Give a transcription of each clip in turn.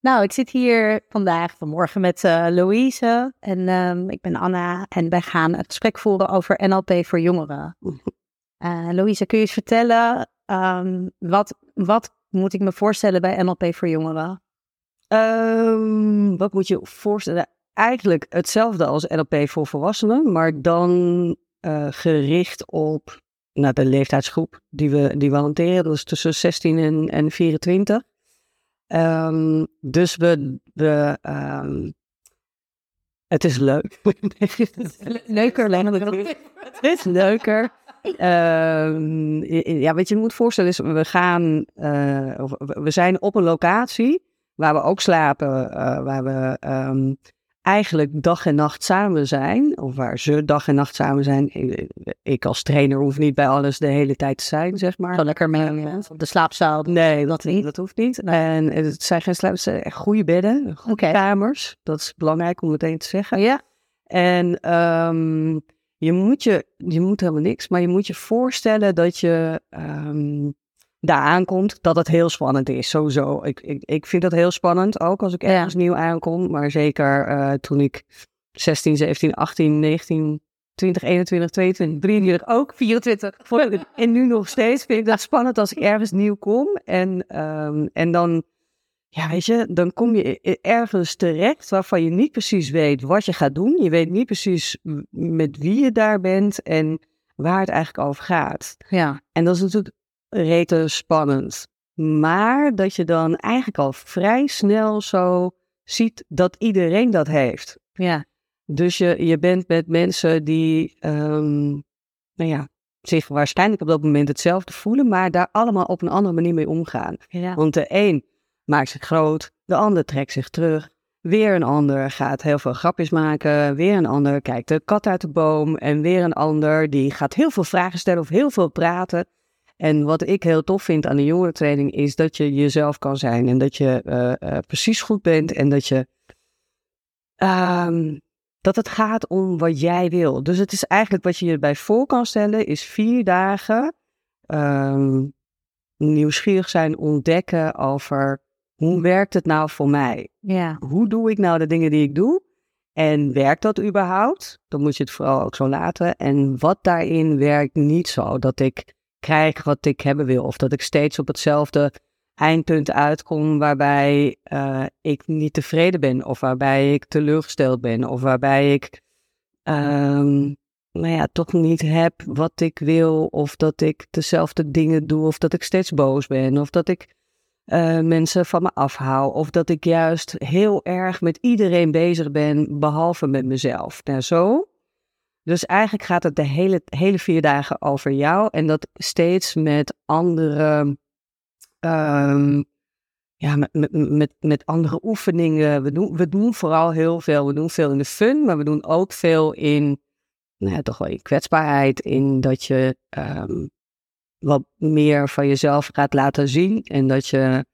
Nou, ik zit hier vandaag, vanmorgen met uh, Louise en um, ik ben Anna en wij gaan het gesprek voeren over NLP voor jongeren. Uh, Louise, kun je eens vertellen, um, wat, wat moet ik me voorstellen bij NLP voor jongeren? Um, wat moet je voorstellen? Eigenlijk hetzelfde als NLP voor volwassenen, maar dan uh, gericht op nou, de leeftijdsgroep die we, die we hanteren. Dat is tussen 16 en, en 24. Um, dus we, we um, het is leuk. leuker, Het is leuker. Um, ja, wat je moet voorstellen is, we gaan, uh, we zijn op een locatie waar we ook slapen, uh, waar we eigenlijk dag en nacht samen zijn, of waar ze dag en nacht samen zijn. Ik als trainer hoef niet bij alles de hele tijd te zijn, zeg maar. Zo lekker mee op de slaapzaal. Nee, dat, niet. dat hoeft niet. En het zijn geen slaap, het zijn echt goede bedden, goede okay. kamers. Dat is belangrijk om meteen te zeggen. Ja. En um, je moet je, je moet helemaal niks, maar je moet je voorstellen dat je um, daar aankomt, dat het heel spannend is. Sowieso. Ik, ik, ik vind dat heel spannend, ook als ik ergens nieuw aankom. Maar zeker uh, toen ik 16, 17, 18, 19, 20, 21, 22, 23, ook 24. En nu nog steeds vind ik dat spannend als ik ergens nieuw kom. En, um, en dan, ja, weet je, dan kom je ergens terecht waarvan je niet precies weet wat je gaat doen. Je weet niet precies met wie je daar bent en waar het eigenlijk over gaat. Ja. En dat is natuurlijk rete spannend. Maar dat je dan eigenlijk al vrij snel zo ziet dat iedereen dat heeft. Ja. Dus je, je bent met mensen die, um, nou ja, zich waarschijnlijk op dat moment hetzelfde voelen, maar daar allemaal op een andere manier mee omgaan. Ja. Want de een maakt zich groot, de ander trekt zich terug. Weer een ander gaat heel veel grapjes maken. Weer een ander kijkt de kat uit de boom. En weer een ander die gaat heel veel vragen stellen of heel veel praten. En wat ik heel tof vind aan de jongerentraining is dat je jezelf kan zijn en dat je uh, uh, precies goed bent en dat je um, dat het gaat om wat jij wil. Dus het is eigenlijk wat je je bij voor kan stellen is vier dagen um, nieuwsgierig zijn, ontdekken over hoe werkt het nou voor mij? Ja. Hoe doe ik nou de dingen die ik doe? En werkt dat überhaupt? Dan moet je het vooral ook zo laten. En wat daarin werkt niet zo, dat ik krijg wat ik hebben wil. Of dat ik steeds op hetzelfde eindpunt uitkom waarbij uh, ik niet tevreden ben. Of waarbij ik teleurgesteld ben. Of waarbij ik um, nou ja, toch niet heb wat ik wil. Of dat ik dezelfde dingen doe. Of dat ik steeds boos ben. Of dat ik uh, mensen van me afhaal. Of dat ik juist heel erg met iedereen bezig ben, behalve met mezelf. Nou, zo dus eigenlijk gaat het de hele, hele vier dagen over jou en dat steeds met andere, um, ja, met, met, met, andere oefeningen. We doen, we doen vooral heel veel. We doen veel in de fun, maar we doen ook veel in, nou ja, toch wel in kwetsbaarheid. In dat je um, wat meer van jezelf gaat laten zien en dat je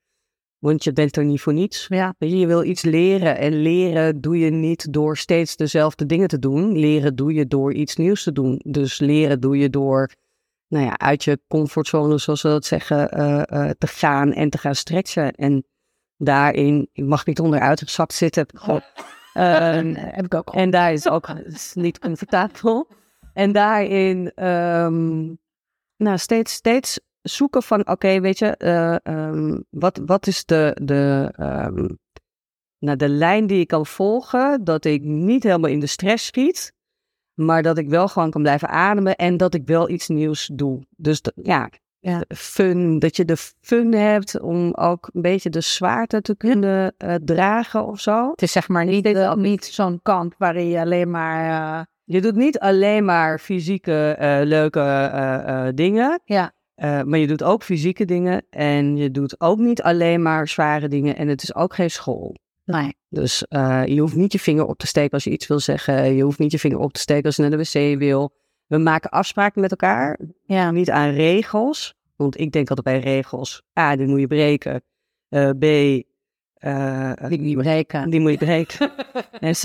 want je bent er niet voor niets. Ja. Je wil iets leren. En leren doe je niet door steeds dezelfde dingen te doen. Leren doe je door iets nieuws te doen. Dus leren doe je door nou ja, uit je comfortzone, zoals we dat zeggen, uh, uh, te gaan en te gaan stretchen. En daarin, ik mag niet onderuit gezakt zitten. Goh, uh, heb ik ook. En daar is ook is niet comfortabel. En daarin, um, nou, steeds, steeds zoeken van, oké, okay, weet je, uh, um, wat, wat is de, de, um, nou, de lijn die ik kan volgen, dat ik niet helemaal in de stress schiet, maar dat ik wel gewoon kan blijven ademen en dat ik wel iets nieuws doe. Dus ja, ja, fun, dat je de fun hebt om ook een beetje de zwaarte te kunnen uh, dragen of zo. Het is zeg maar niet, niet zo'n kant waarin je alleen maar... Uh... Je doet niet alleen maar fysieke leuke dingen. Ja. Uh, maar je doet ook fysieke dingen en je doet ook niet alleen maar zware dingen en het is ook geen school. Nee. Dus uh, je hoeft niet je vinger op te steken als je iets wil zeggen. Je hoeft niet je vinger op te steken als je naar de wc wil. We maken afspraken met elkaar, ja. niet aan regels. Want ik denk altijd bij regels, A, die moet je breken. Uh, B, die moet je breken. Die moet je breken. en C,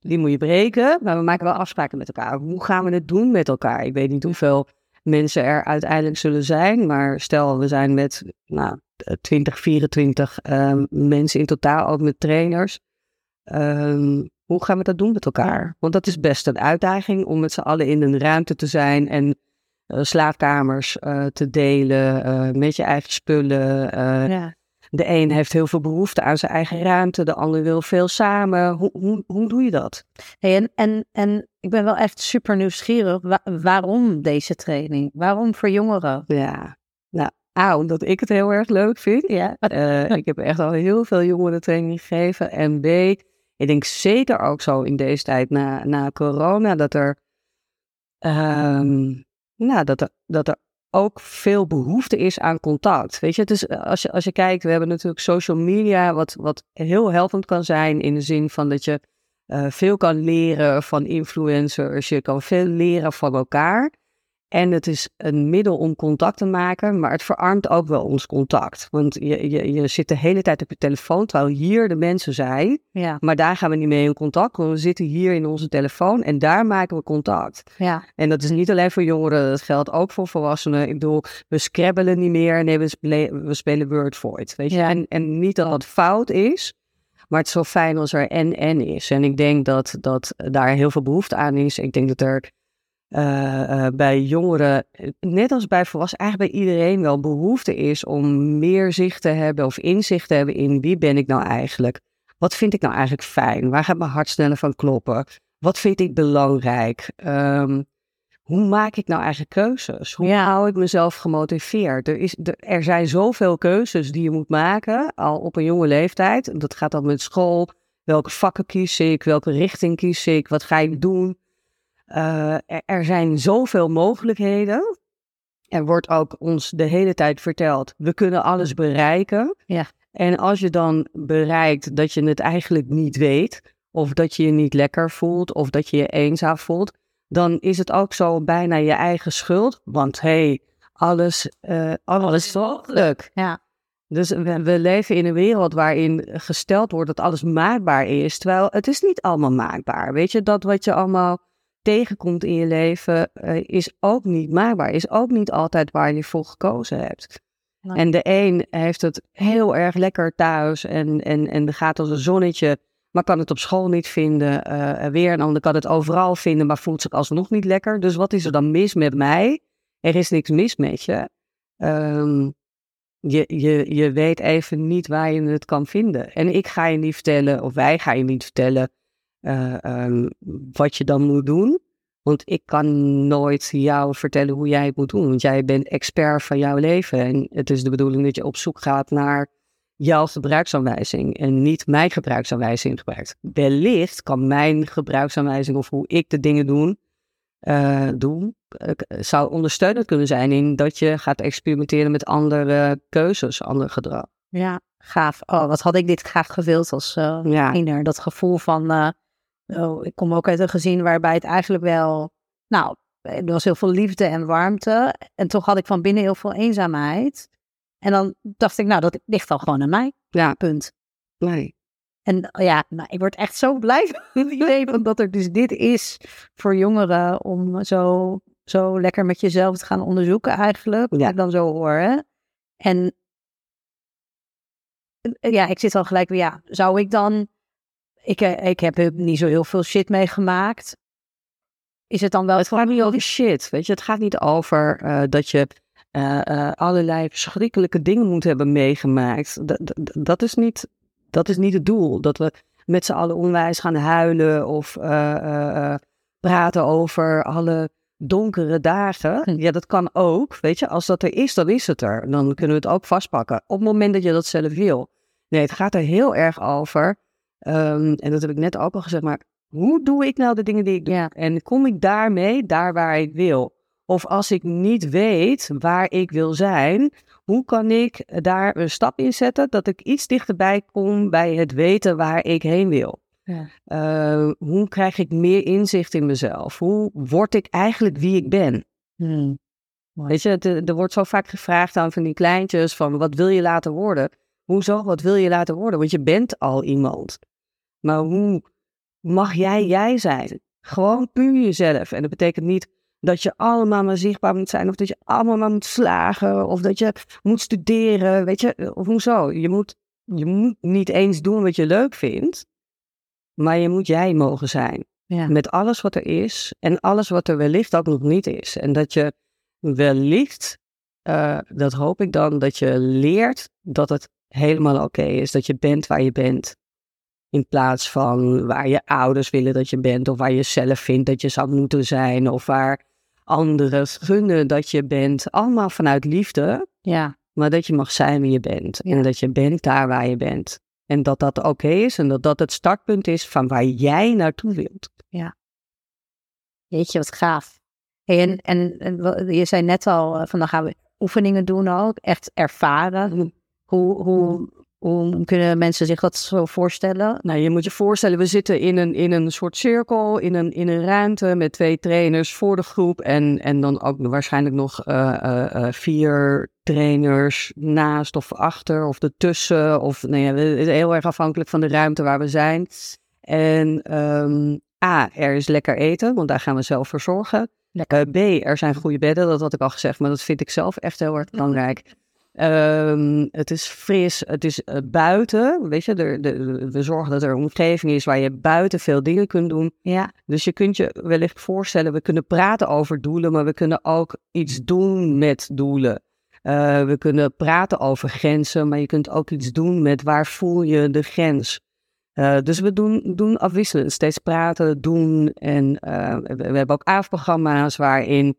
die moet je breken. Maar we maken wel afspraken met elkaar. Hoe gaan we het doen met elkaar? Ik weet niet hoeveel mensen er uiteindelijk zullen zijn. Maar stel, we zijn met nou, 20, 24 ehm, mensen in totaal, ook met trainers. Ehm, hoe gaan we dat doen met elkaar? Want dat is best een uitdaging om met z'n allen in een ruimte te zijn en uh, slaapkamers uh, te delen uh, met je eigen spullen. Ja. De een heeft heel veel behoefte aan zijn eigen ruimte, de ander wil veel samen. Hoe, hoe, hoe doe je dat? Hey, en, en, en ik ben wel echt super nieuwsgierig. waarom deze training? Waarom voor jongeren? Ja, nou, A, omdat ik het heel erg leuk vind. Ja. ik heb echt al heel veel jongeren training gegeven. En B, ik denk zeker ook zo in deze tijd na, na corona dat er, um, nou, dat er, dat er ook veel behoefte is aan contact. Weet je, het is, als, je, als je kijkt, we hebben natuurlijk social media, wat, wat heel helpend kan zijn in de zin van dat je uh, veel kan leren van influencers, je kan veel leren van elkaar. En het is een middel om contact te maken, maar het verarmt ook wel ons contact. Want je, je, je zit de hele tijd op je telefoon, terwijl hier de mensen zijn. Ja. Maar daar gaan we niet mee in contact, want we zitten hier in onze telefoon en daar maken we contact. Ja. En dat is niet alleen voor jongeren, dat geldt ook voor volwassenen. Ik bedoel, we scrabbelen niet meer, nee, we spelen, we spelen Wordvoid, weet je. Ja. En, en niet dat het fout is, maar het is zo fijn als er en-en is. En ik denk dat, dat daar heel veel behoefte aan is. Ik denk dat er uh, bij jongeren, net als bij volwassenen, eigenlijk bij iedereen wel behoefte is om meer zicht te hebben of inzicht te hebben in wie ben ik nou eigenlijk? Wat vind ik nou eigenlijk fijn? Waar gaat mijn hart sneller van kloppen? Wat vind ik belangrijk? Um, hoe maak ik nou eigenlijk keuzes? Hoe hou ik mezelf gemotiveerd? Er, is, er, er, zijn zoveel keuzes die je moet maken, al op een jonge leeftijd. Dat gaat dan met school. Welke vakken kies ik? Welke richting kies ik? Wat ga ik doen? Uh, er zijn zoveel mogelijkheden. Er wordt ook ons de hele tijd verteld, we kunnen alles bereiken. Ja. En als je dan bereikt dat je het eigenlijk niet weet, of dat je je niet lekker voelt, of dat je je eenzaam voelt, dan is het ook zo bijna je eigen schuld. Want hé, hey, alles, uh, alles is mogelijk. Ja. Dus we, we, leven in een wereld waarin gesteld wordt dat alles maakbaar is, terwijl het is niet allemaal maakbaar. Weet je, dat wat je allemaal tegenkomt in je leven, uh, is ook niet maakbaar. Is ook niet altijd waar je voor gekozen hebt. En de een heeft het heel erg lekker thuis en, en, en gaat als een zonnetje, maar kan het op school niet vinden. Uh, weer een ander kan het overal vinden, maar voelt zich alsnog niet lekker. Dus wat is er dan mis met mij? Er is niks mis met je. Um, je, je, je weet even niet waar je het kan vinden. En ik ga je niet vertellen, of wij gaan je niet vertellen, uh, um, wat je dan moet doen. Want ik kan nooit jou vertellen hoe jij het moet doen. Want jij bent expert van jouw leven. En het is de bedoeling dat je op zoek gaat naar jouw gebruiksaanwijzing. En niet mijn gebruiksaanwijzing gebruikt. Wellicht kan mijn gebruiksaanwijzing of hoe ik de dingen doen, uh, doen, uh, zou ondersteunend kunnen zijn in dat je gaat experimenteren met andere keuzes, ander gedrag. Ja, gaaf. Oh, wat had ik dit graag gewild als uh, ja. Dat gevoel van Oh, ik kom ook uit een gezin waarbij het eigenlijk wel, nou, er was heel veel liefde en warmte. En toch had ik van binnen heel veel eenzaamheid. En dan dacht ik, nou, dat ligt al gewoon aan mij. Ja. Punt. Nee. En ja, nou, ik word echt zo blij van het idee dat er dus dit is voor jongeren om zo, zo lekker met jezelf te gaan onderzoeken eigenlijk. Ja. ik dan zo hoor. Hè? En ja, ik zit al gelijk weer, ja, zou ik dan ik, eh, ik heb niet zo heel veel shit meegemaakt. Is het dan wel... Het gaat niet over shit, weet je. Het gaat niet over uh, dat je uh, allerlei verschrikkelijke dingen moet hebben meegemaakt. Dat, dat, dat, is niet, dat is niet het doel. Dat we met z'n allen onwijs gaan huilen of praten over alle donkere dagen. Hm. Ja, dat kan ook, weet je. Als dat er is, dan is het er. Dan kunnen we het ook vastpakken. Op het moment dat je dat zelf wil. Nee, het gaat er heel erg over Um, en dat heb ik net ook al gezegd, maar hoe doe ik nou de dingen die ik doe? En kom ik daarmee daar waar ik wil? Of als ik niet weet waar ik wil zijn, hoe kan ik daar een stap in zetten dat ik iets dichterbij kom bij het weten waar ik heen wil? Ja. Uh, hoe krijg ik meer inzicht in mezelf? Hoe word ik eigenlijk wie ik ben? Hmm. Weet je, er wordt zo vaak gevraagd aan van die kleintjes van wat wil je laten worden? Hoezo, wat wil je laten worden? Want je bent al iemand. Maar hoe mag jij jij zijn? Gewoon puur jezelf. En dat betekent niet dat je allemaal maar zichtbaar moet zijn, of dat je allemaal maar moet slagen, of dat je moet studeren, weet je, of hoezo? Je moet, je moet niet eens doen wat je leuk vindt, maar je moet jij mogen zijn. Ja. Met alles wat er is en alles wat er wellicht ook nog niet is. En dat je wellicht, eh, dat hoop ik dan, dat je leert dat het helemaal oké is. Dat je bent waar je bent. In plaats van waar je ouders willen dat je bent, of waar je zelf vindt dat je zou moeten zijn, of waar anderen gunnen dat je bent. Allemaal vanuit liefde, Ja. maar dat je mag zijn wie je bent. Ja. En dat je bent daar waar je bent. En dat dat oké is en dat dat het startpunt is van waar jij naartoe wilt. Jeetje, wat gaaf. Hey, en, en, en je zei net al, eh, van dan gaan we oefeningen doen ook, echt ervaren. Hoe, hoe, hoe kunnen mensen zich dat zo voorstellen? Nou, je moet je voorstellen, we zitten in een, in een soort cirkel, in een, in een ruimte met twee trainers voor de groep. En, en dan ook waarschijnlijk nog eh, eh, eh, vier trainers naast of achter of ertussen. Of nee, het is heel erg afhankelijk van de ruimte waar we zijn. En ehm, A, er is lekker eten, want daar gaan we zelf voor zorgen. Lekker. B, er zijn goede bedden, dat had ik al gezegd, maar dat vind ik zelf echt heel erg belangrijk. Ehm, het is fris, het is eh, buiten, weet je, er, de, we zorgen dat er een omgeving is waar je buiten veel dingen kunt doen. Ja, Dus je kunt je wellicht voorstellen, we kunnen praten over doelen, maar we kunnen ook iets doen met doelen. Eh, we kunnen praten over grenzen, maar je kunt ook iets doen met waar voel je de grens. Eh, dus we doen, doen afwisselend, steeds praten, doen. En we, we hebben ook avondprogramma's waarin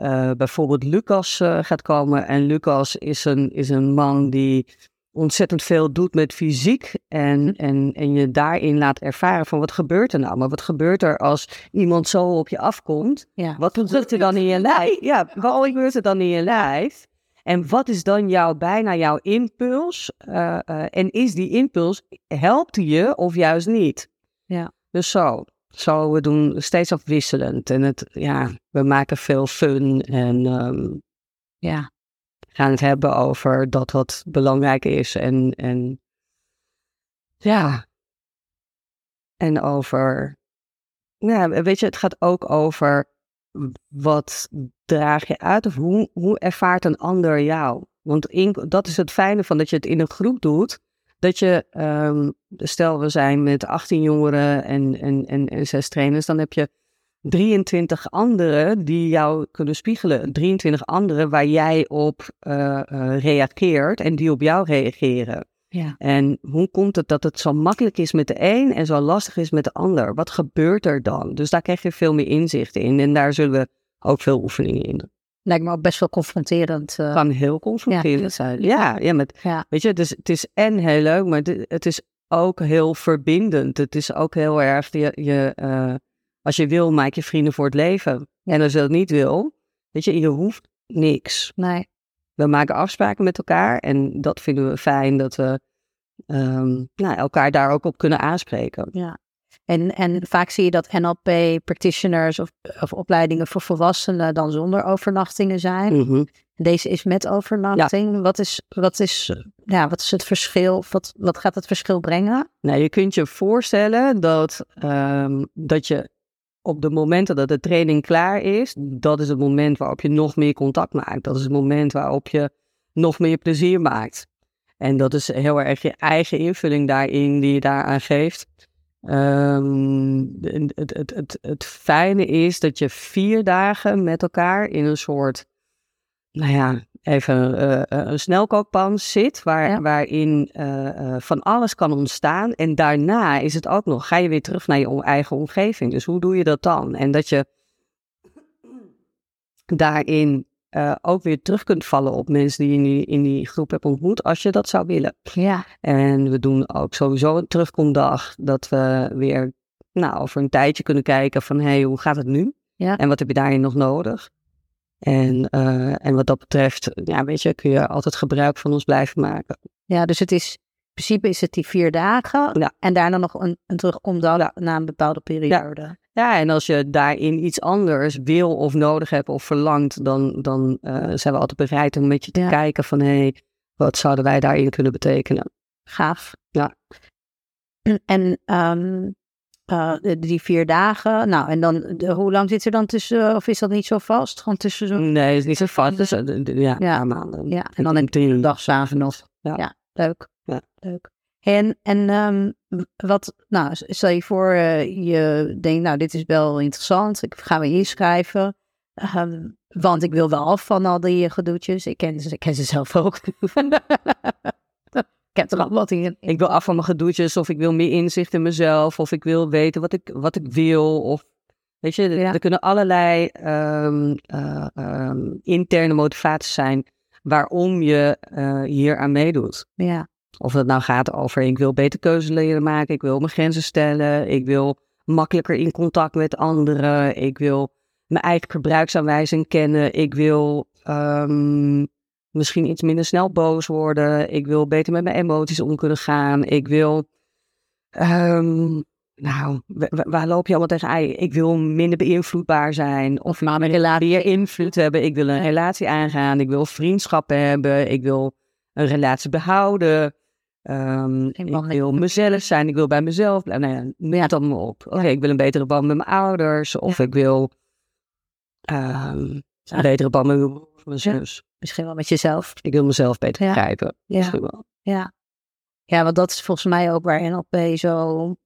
eh, bijvoorbeeld Lucas eh, gaat komen. En Lucas is een, is een man die ontzettend veel doet met fysiek. En, en, en je daarin laat ervaren van wat gebeurt er nou? Maar wat gebeurt er als iemand zo op je afkomt? ja. Wat gebeurt er dan in je lijf? Ja, wat gebeurt er dan in je lijf? En wat is dan jouw, bijna jouw impuls? Eh, en is die impuls, helpt die je of juist niet? Ja. Dus zo. Zo, we doen steeds afwisselend. En het, ja, we maken veel fun en ehm, ja. gaan het hebben over dat wat belangrijk is. En, en ja, en over, ja, weet je, het gaat ook over wat draag je uit of hoe, hoe ervaart een ander jou? Want in, dat is het fijne van dat je het in een groep doet. Dat je, ehm, stel we zijn met 18 jongeren en, en, en, en zes trainers, dan heb je 23 anderen die jou kunnen spiegelen. 23 anderen waar jij op eh, eh, reageert en die op jou reageren. Ja. En hoe komt het dat het zo makkelijk is met de een en zo lastig is met de ander? Wat gebeurt er dan? Dus daar krijg je veel meer inzicht in. En daar zullen we ook veel oefeningen in doen. Lijkt me ook best wel confronterend. Het kan heel confronterend zijn. Ja, ja, met, Ja. weet je, het is, het is en heel leuk, maar het, het is ook heel verbindend. Het is ook heel erg, je, je, eh, als je wil, maak je vrienden voor het leven. En als je dat niet wil, weet je, je hoeft niks. Nee. We maken afspraken met elkaar en dat vinden we fijn dat we nou, elkaar daar ook op kunnen aanspreken. Ja. En, en vaak zie je dat NLP practitioners of, of opleidingen voor volwassenen dan zonder overnachtingen zijn. Mhm. Deze is met overnachting. Wat, is, wat, is, ja, wat is het verschil? Wat, wat gaat het verschil brengen? Nou, je kunt je voorstellen dat, ehm, dat je op de momenten dat de training klaar is, dat is het moment waarop je nog meer contact maakt. Dat is het moment waarop je nog meer plezier maakt. En dat is heel erg je eigen invulling daarin die je daaraan geeft. Ehm, het, het, het, fijne is dat je vier dagen met elkaar in een soort, nou ja, even eh, eh, een snelkookpan zit, waar, Ja. waarin eh, van alles kan ontstaan. En daarna is het ook nog, ga je weer terug naar je eigen omgeving. Dus hoe doe je dat dan? En dat je daarin eh, ook weer terug kunt vallen op mensen die je in die, in die groep hebt ontmoet, als je dat zou willen. Ja. En we doen ook sowieso een terugkomdag, dat we weer nou, over een tijdje kunnen kijken van, hé, hey, hoe gaat het nu? Ja. En wat heb je daarin nog nodig? En, eh, en wat dat betreft, ja, weet je, kun je altijd gebruik van ons blijven maken. ja, dus het is, in principe is het die vier dagen. Ja. En daarna nog een, een terugkomdag na een bepaalde periode. Ja, en als je daarin iets anders wil of nodig hebt of verlangt, dan, dan eh, zijn we altijd bereid om met je te Ja. kijken van, hé, hey, wat zouden wij daarin kunnen betekenen? Gaaf. Ja. En ehm, uh, die vier dagen. Nou, en dan, de, hoe lang zit er dan tussen, of is dat niet zo vast? Gewoon tussen zo... Nee, het is niet zo vast. Dus, ja, ja. maanden. Ja, en dan heb je een dag s'avonds nog. Ja. ja, leuk. Ja. Leuk. En, en um, wat, nou, stel je voor, uh, je denkt, nou, dit is wel interessant, ik ga me inschrijven. Um, want ik wil wel af van al die gedoetjes. Ik ken, ik ken ze zelf ook. ik heb er al wat in. Ik wil af van mijn gedoetjes, of ik wil meer inzicht in mezelf, of ik wil weten wat ik, wat ik wil. Of, weet je, er kunnen allerlei um, uh, um, interne motivaties zijn waarom je uh, hier aan meedoet. Ja. Of het nou gaat over ik wil beter keuzes leren maken, ik wil mijn grenzen stellen, ik wil makkelijker in contact met anderen, ik wil mijn eigen gebruiksaanwijzing kennen, ik wil um, misschien iets minder snel boos worden, ik wil beter met mijn emoties om kunnen gaan, ik wil, um, nou, waar loop je allemaal tegen? Ik wil minder beïnvloedbaar zijn of meer invloed hebben, ik wil een relatie aangaan, ik wil vriendschappen hebben, ik wil een relatie behouden. Um, ik wil mezelf zijn, ik wil bij mezelf blijven. Nou ja, noem het allemaal op. Oké, ik wil een betere band met mijn ouders. Of ik wil um, een betere band met mijn zus. Misschien wel met jezelf. Ik wil mezelf beter begrijpen. Misschien wel. Ja. ja, want dat is volgens mij ook waar NLP zo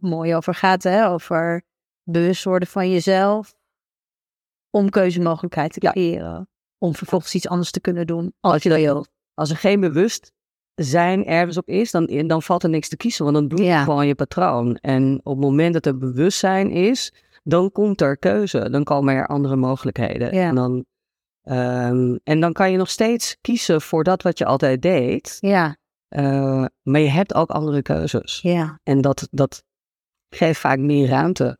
mooi over gaat. Hè? Over bewust worden van jezelf. Om keuzemogelijkheid te creëren. Om vervolgens iets anders te kunnen doen als je dat wil. Als er geen bewust zijn ergens op is, dan, dan valt er niks te kiezen, want dan doe je gewoon je patroon. En op het moment dat er bewustzijn is, dan komt er keuze, dan komen er andere mogelijkheden. En, dan, um, en dan kan je nog steeds kiezen voor dat wat je altijd deed. Ja. Uh, maar je hebt ook andere keuzes. Ja. En dat, dat geeft vaak meer ruimte.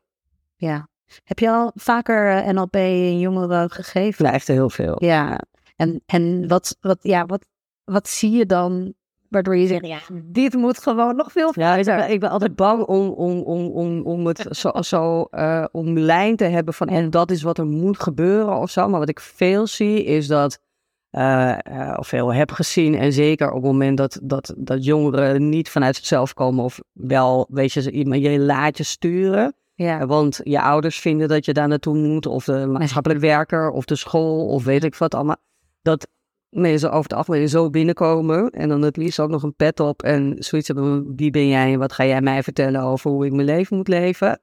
Ja. Heb je al vaker eh, NLP in jongeren gegeven? Ja, echt heel veel. Ja. En, en wat, wat, ja, wat, wat zie je dan Waardoor je zegt, ja, dit moet gewoon nog veel Ja, ik ben, altijd bang om, om, om, om, om het zo, zo uh, om lijn te hebben van en dat is wat er moet gebeuren of zo. Maar wat ik veel zie is dat, uh, uh, of veel heb gezien en zeker op het moment dat, dat, dat jongeren niet vanuit zichzelf komen of wel, weet je, je laat je sturen. Ja. Want je ouders vinden dat je daar naartoe moet of de maatschappelijk werker of de school of weet ik wat allemaal. Dat mensen over het algemeen zo binnenkomen. En dan het liefst ook nog een pet op en zoiets hebben. Wie ben jij en wat ga jij mij vertellen over hoe ik mijn leven moet leven?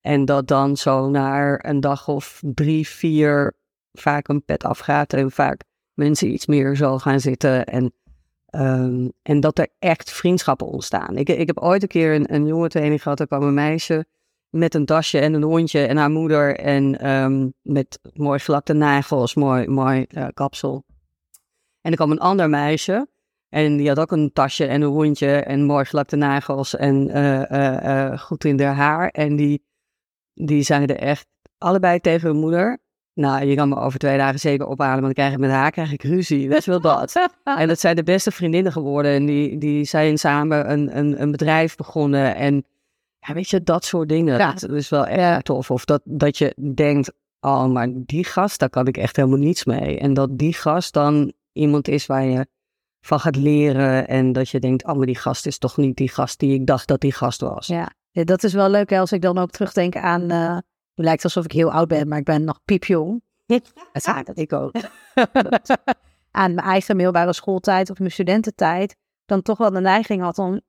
En dat dan zo naar een dag of drie, vier vaak een pet afgaat. En vaak mensen iets meer zo gaan zitten. En, um, en dat er echt vriendschappen ontstaan. Ik, ik heb ooit een keer een, een training gehad. Er kwam een meisje met een tasje en een hondje en haar moeder. En um, met mooi glakte nagels, mooi, mooi uh, kapsel. En er kwam een ander meisje. En die had ook een tasje en een hondje en mooi gelakte nagels en uh, uh, uh, goed in haar haar. En die, die zeiden echt allebei tegen hun moeder. Nou, je kan me over twee dagen zeker ophalen, want dan krijg ik met haar krijg ik ruzie. Weet je wel dat? en dat zijn de beste vriendinnen geworden. En die, die zijn samen een, een, een bedrijf begonnen. En ja, weet je, dat soort dingen. Ja. Dat is wel echt tof. Of dat, dat je denkt, oh, maar die gast, daar kan ik echt helemaal niets mee. En dat die gast dan iemand is waar je van gaat leren. En dat je denkt, oh, maar die gast is toch niet die gast die ik dacht dat die gast was. Ja, dat is wel leuk als ik dan ook terugdenk aan, uh, het lijkt alsof ik heel oud ben, maar ik ben nog piepjong. Ja, dat ik ook. aan mijn eigen middelbare schooltijd of mijn studententijd, dan toch wel de neiging had om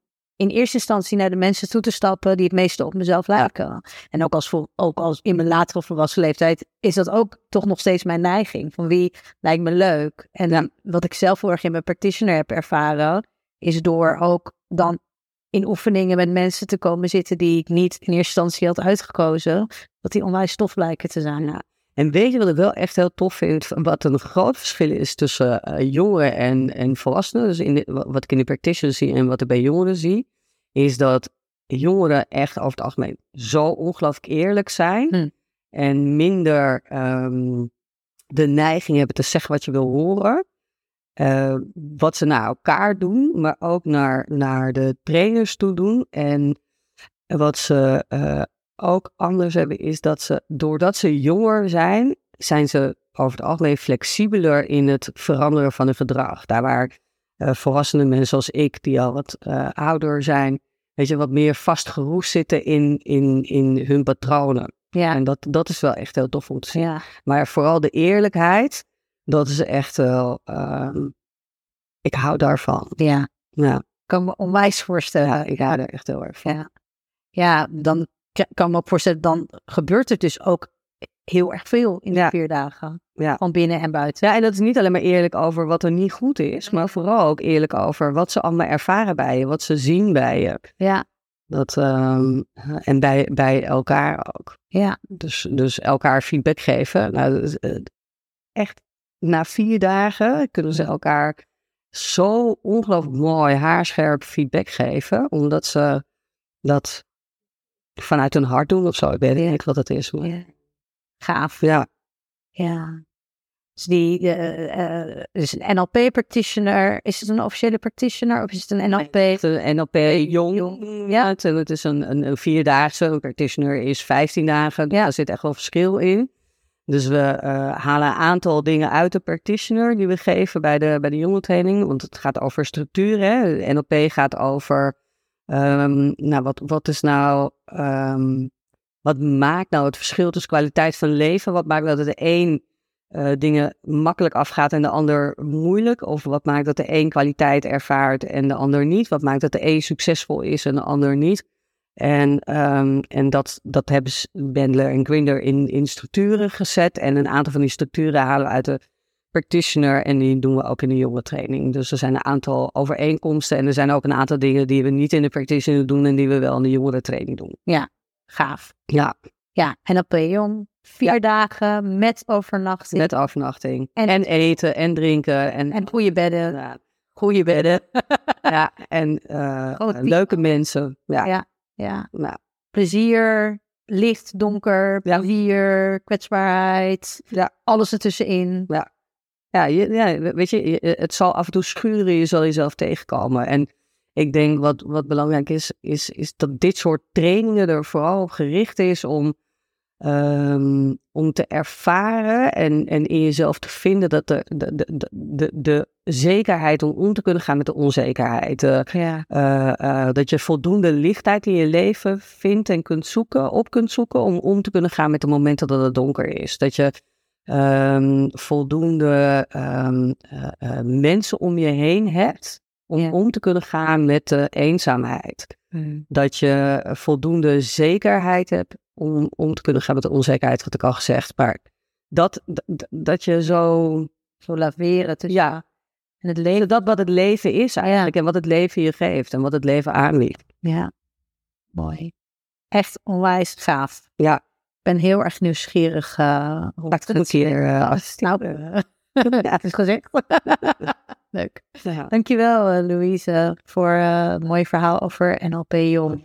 in eerste instantie naar de mensen toe te stappen die het meeste op mezelf lijken. En ook als, ook als in mijn latere volwassen leeftijd is dat ook toch nog steeds mijn neiging. Van wie lijkt me leuk. En wat ik zelf heel erg in mijn practitioner heb ervaren, is door ook dan in oefeningen met mensen te komen zitten die ik niet in eerste instantie had uitgekozen, dat die onwijs tof lijken te zijn. Ja. En weet je wat ik wel echt heel tof vind? Wat een groot verschil is tussen uh, jongeren en, en volwassenen. Dus in wat ik in de practitioner zie en wat ik bij jongeren zie. Is dat jongeren echt over het algemeen zo ongelooflijk eerlijk zijn. Hm. En minder um, de neiging hebben te zeggen wat je wil horen. Uh, wat ze naar elkaar doen, maar ook naar, naar de trainers toe doen. En wat ze uh, ook anders hebben, is dat ze, doordat ze jonger zijn, zijn ze over het algemeen flexibeler in het veranderen van hun gedrag. Daar waar uh, volwassene mensen zoals ik, die al wat uh, ouder zijn, weet je, wat meer vastgeroest zitten in, in, in hun patronen. Ja. En dat, dat is wel echt heel tof om te zien. Ja. Maar vooral de eerlijkheid, dat is echt wel, ehm, ik hou daarvan. Ja. Ja, Kan me onwijs voorstellen. ja, ik hou er echt heel erg van. Ja. Ja, dan kan me ook voorstellen, dan gebeurt er dus ook heel erg veel in die Ja. vier dagen. Ja. Van binnen en buiten. Ja, en dat is niet alleen maar eerlijk over wat er niet goed is, maar vooral ook eerlijk over wat ze allemaal ervaren bij je, wat ze zien bij je. Ja. Dat, ehm, en bij, bij elkaar ook. Ja. Dus, dus elkaar feedback geven. Nou, eh, echt, na vier dagen kunnen ze elkaar zo ongelooflijk mooi, haarscherp feedback geven. Omdat ze dat vanuit hun hart doen of zo. Ik weet niet wat het is. Maar, ja. Gaaf. ja. Ja. Dus die eh, is een NLP-practitioner. Is het een officiële practitioner of is het een NLP? Echt een NLP jong. Jong, Ja, het, het is een, een, een vierdaagse. Een practitioner is 15 dagen. Ja. Daar zit echt wel verschil in. Dus we halen een aantal dingen uit de practitioner die we geven bij de, bij de jongentraining. Want het gaat over structuur. Hè? De NLP gaat over, ehm, nou, wat, wat is nou, ehm, wat maakt nou het verschil tussen kwaliteit van leven? Wat maakt dat de een eh, dingen makkelijk afgaat en de ander moeilijk? Of wat maakt dat de een kwaliteit ervaart en de ander niet? Wat maakt dat de een succesvol is en de ander niet? En, ehm, en dat, dat hebben Bendler en Grinder in, in structuren gezet. En een aantal van die structuren halen we uit de practitioner en die doen we ook in de jonge training. Dus er zijn een aantal overeenkomsten en er zijn ook een aantal dingen die we niet in de practitioner doen en die we wel in de jongere training doen. Gaaf. Ja, Ja, NLP Jong. Vier Ja. dagen met overnachting. met overnachting. En- En, eten en drinken. En, En goede bedden. ja, goede bedden. ja, en eh, leuke mensen. Ja, Ja. Ja. nou, Plezier, licht, donker, Ja. plezier, kwetsbaarheid. Ja. Alles ertussenin. Ja, je, ja, weet je, je- het zal af en toe schuren, je zal jezelf tegenkomen. En ik denk wat, wat belangrijk is, is, is dat dit soort trainingen er vooral op gericht is om, ehm, om te ervaren en, en in jezelf te vinden dat de, de, de, de, de, zekerheid om om te kunnen gaan met de onzekerheid. eh, Ja. eh, eh, dat je voldoende lichtheid in je leven vindt en kunt zoeken, op kunt zoeken om om te kunnen gaan met de momenten dat het donker is. Dat je ehm, voldoende ehm, eh, eh, mensen om je heen hebt om Ja. om te kunnen gaan met de eenzaamheid. Dat je voldoende zekerheid hebt om om te kunnen gaan met de onzekerheid, wat ik al gezegd. Maar dat, dat, dat je zo, Zo laveren tussen ja, en het leven. dat wat het leven is eigenlijk en wat het leven je geeft en wat het leven aanbiedt. Ja. Mooi. Echt onwijs gaaf. Ja. Ik ben heel erg nieuwsgierig. uh, hoe ik het een keer uh, Nou, ja, het is gezegd. Leuk. Ja. Dankjewel, Louise, voor het mooie verhaal over NLP Jong.